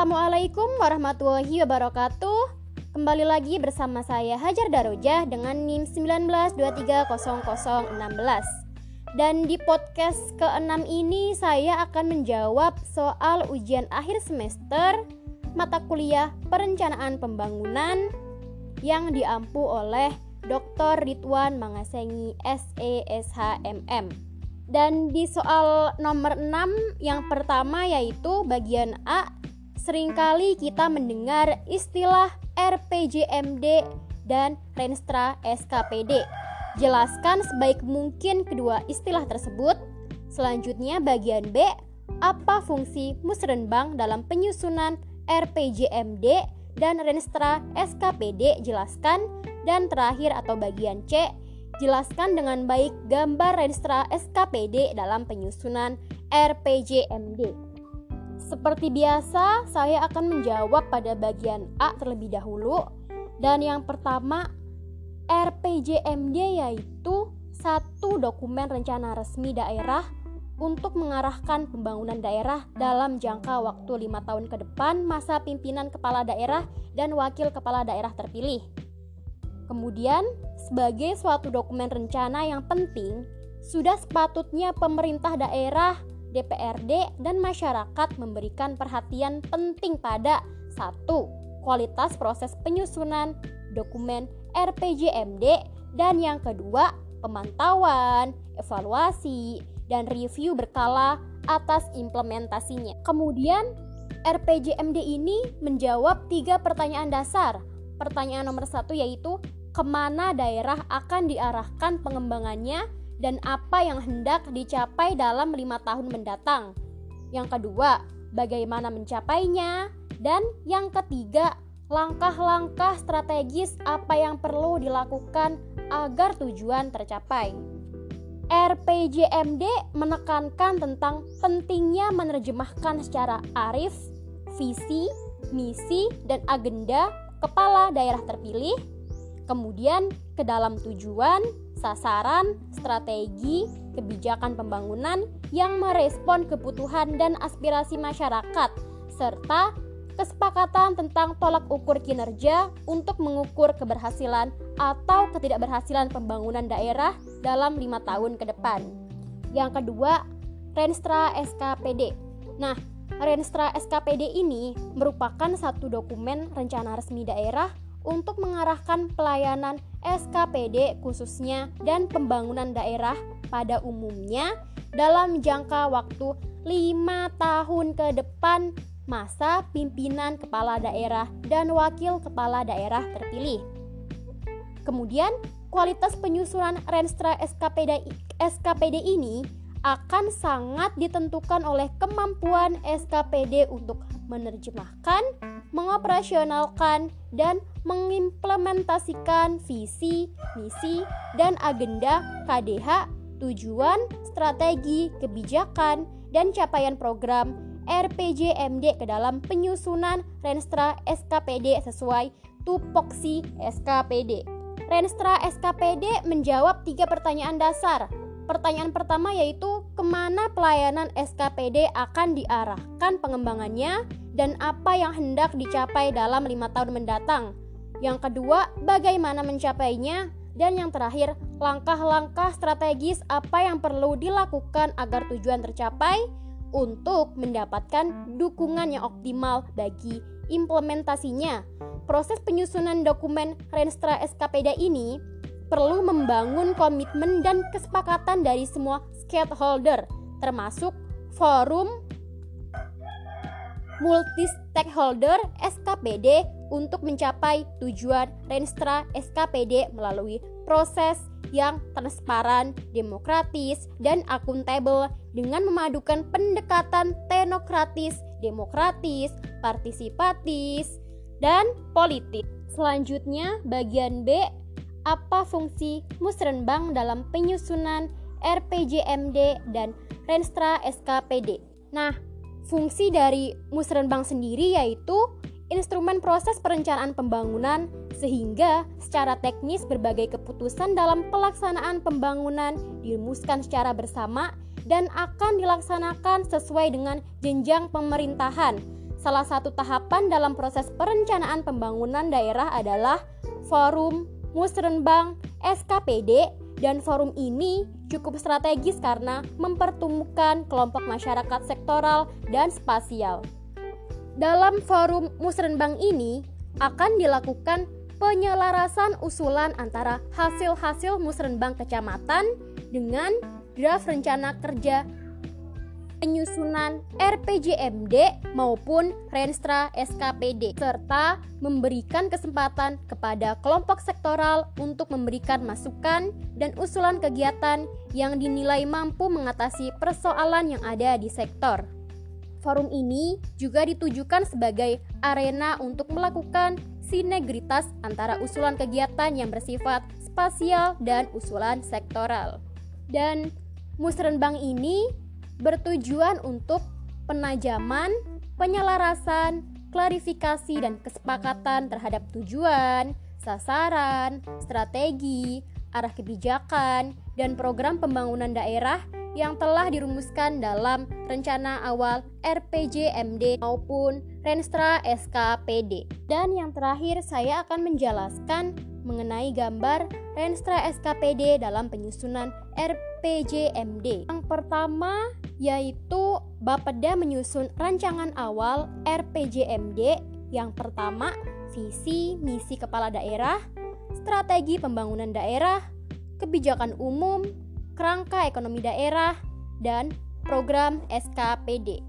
Assalamualaikum warahmatullahi wabarakatuh. Kembali lagi bersama saya Hajar Darojah dengan NIM 192300016. Dan di podcast ke-6 ini saya akan menjawab soal ujian akhir semester mata kuliah Perencanaan Pembangunan yang diampu oleh Dr. Ridwan Mangasengi SESHMM. Dan di soal nomor 6 yang pertama yaitu bagian A Seringkali kita mendengar istilah RPJMD dan Renstra SKPD. Jelaskan sebaik mungkin kedua istilah tersebut. Selanjutnya bagian B, apa fungsi musrenbang dalam penyusunan RPJMD dan Renstra SKPD jelaskan dan terakhir atau bagian C Jelaskan dengan baik gambar registra SKPD dalam penyusunan RPJMD. Seperti biasa, saya akan menjawab pada bagian A terlebih dahulu. Dan yang pertama, RPJMD yaitu satu dokumen rencana resmi daerah untuk mengarahkan pembangunan daerah dalam jangka waktu lima tahun ke depan masa pimpinan kepala daerah dan wakil kepala daerah terpilih. Kemudian, sebagai suatu dokumen rencana yang penting, sudah sepatutnya pemerintah daerah, DPRD, dan masyarakat memberikan perhatian penting pada satu kualitas proses penyusunan dokumen RPJMD dan yang kedua pemantauan, evaluasi, dan review berkala atas implementasinya. Kemudian RPJMD ini menjawab tiga pertanyaan dasar. Pertanyaan nomor satu yaitu ke mana daerah akan diarahkan pengembangannya dan apa yang hendak dicapai dalam lima tahun mendatang. Yang kedua, bagaimana mencapainya. Dan yang ketiga, langkah-langkah strategis apa yang perlu dilakukan agar tujuan tercapai. RPJMD menekankan tentang pentingnya menerjemahkan secara arif visi, misi, dan agenda kepala daerah terpilih kemudian ke dalam tujuan, sasaran, strategi, kebijakan pembangunan yang merespon kebutuhan dan aspirasi masyarakat, serta kesepakatan tentang tolak ukur kinerja untuk mengukur keberhasilan atau ketidakberhasilan pembangunan daerah dalam lima tahun ke depan. Yang kedua, Renstra SKPD. Nah, Renstra SKPD ini merupakan satu dokumen rencana resmi daerah untuk mengarahkan pelayanan SKPD khususnya dan pembangunan daerah pada umumnya dalam jangka waktu 5 tahun ke depan masa pimpinan kepala daerah dan wakil kepala daerah terpilih. Kemudian, kualitas penyusunan Renstra SKPD, SKPD ini akan sangat ditentukan oleh kemampuan SKPD untuk menerjemahkan, mengoperasionalkan, dan mengimplementasikan visi, misi, dan agenda KDH, tujuan, strategi, kebijakan, dan capaian program RPJMD ke dalam penyusunan Renstra SKPD sesuai tupoksi SKPD. Renstra SKPD menjawab tiga pertanyaan dasar Pertanyaan pertama yaitu ke mana pelayanan SKPD akan diarahkan pengembangannya dan apa yang hendak dicapai dalam lima tahun mendatang. Yang kedua, bagaimana mencapainya? Dan yang terakhir, langkah-langkah strategis apa yang perlu dilakukan agar tujuan tercapai untuk mendapatkan dukungan yang optimal bagi implementasinya. Proses penyusunan dokumen Renstra SKPD ini perlu membangun komitmen dan kesepakatan dari semua stakeholder, termasuk forum multi stakeholder SKPD untuk mencapai tujuan Renstra SKPD melalui proses yang transparan, demokratis, dan akuntabel dengan memadukan pendekatan teknokratis, demokratis, partisipatis, dan politik. Selanjutnya, bagian B apa fungsi musrenbang dalam penyusunan RPJMD dan Renstra SKPD. Nah, fungsi dari musrenbang sendiri yaitu instrumen proses perencanaan pembangunan sehingga secara teknis berbagai keputusan dalam pelaksanaan pembangunan dirumuskan secara bersama dan akan dilaksanakan sesuai dengan jenjang pemerintahan salah satu tahapan dalam proses perencanaan pembangunan daerah adalah Forum Musrenbang SKPD dan forum ini cukup strategis karena mempertemukan kelompok masyarakat sektoral dan spasial. Dalam forum Musrenbang ini akan dilakukan penyelarasan usulan antara hasil-hasil musrenbang kecamatan dengan draft rencana kerja penyusunan RPJMD maupun Renstra SKPD serta memberikan kesempatan kepada kelompok sektoral untuk memberikan masukan dan usulan kegiatan yang dinilai mampu mengatasi persoalan yang ada di sektor. Forum ini juga ditujukan sebagai arena untuk melakukan sinergitas antara usulan kegiatan yang bersifat spasial dan usulan sektoral. Dan musrenbang ini bertujuan untuk penajaman, penyelarasan, klarifikasi dan kesepakatan terhadap tujuan, sasaran, strategi, arah kebijakan, dan program pembangunan daerah yang telah dirumuskan dalam rencana awal RPJMD maupun Renstra SKPD. Dan yang terakhir saya akan menjelaskan mengenai gambar Renstra SKPD dalam penyusunan RPJMD. Yang pertama yaitu Bapeda menyusun rancangan awal RPJMD yang pertama visi misi kepala daerah, strategi pembangunan daerah, kebijakan umum, kerangka ekonomi daerah, dan program SKPD.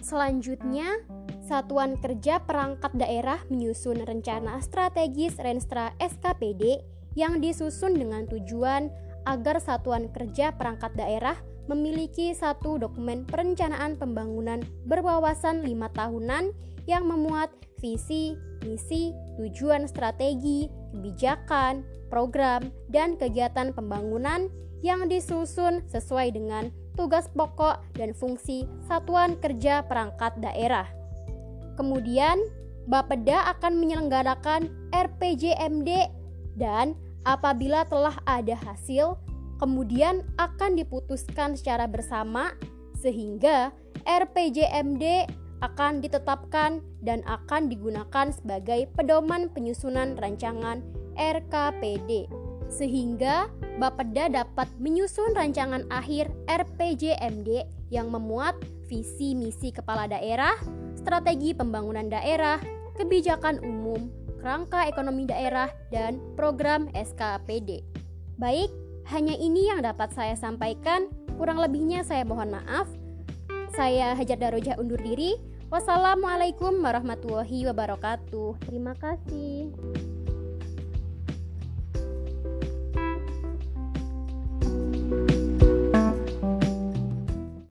Selanjutnya, Satuan Kerja Perangkat Daerah menyusun rencana strategis Renstra SKPD yang disusun dengan tujuan agar Satuan Kerja Perangkat Daerah memiliki satu dokumen perencanaan pembangunan berwawasan lima tahunan yang memuat visi, misi, tujuan strategi, kebijakan, program, dan kegiatan pembangunan yang disusun sesuai dengan tugas pokok dan fungsi satuan kerja perangkat daerah. Kemudian, Bapeda akan menyelenggarakan RPJMD dan apabila telah ada hasil, kemudian akan diputuskan secara bersama sehingga RPJMD akan ditetapkan dan akan digunakan sebagai pedoman penyusunan rancangan RKPD sehingga Bapeda dapat menyusun rancangan akhir RPJMD yang memuat visi misi kepala daerah, strategi pembangunan daerah, kebijakan umum, kerangka ekonomi daerah, dan program SKPD. Baik, hanya ini yang dapat saya sampaikan. Kurang lebihnya saya mohon maaf. Saya Hajar Darojah undur diri. Wassalamualaikum warahmatullahi wabarakatuh. Terima kasih.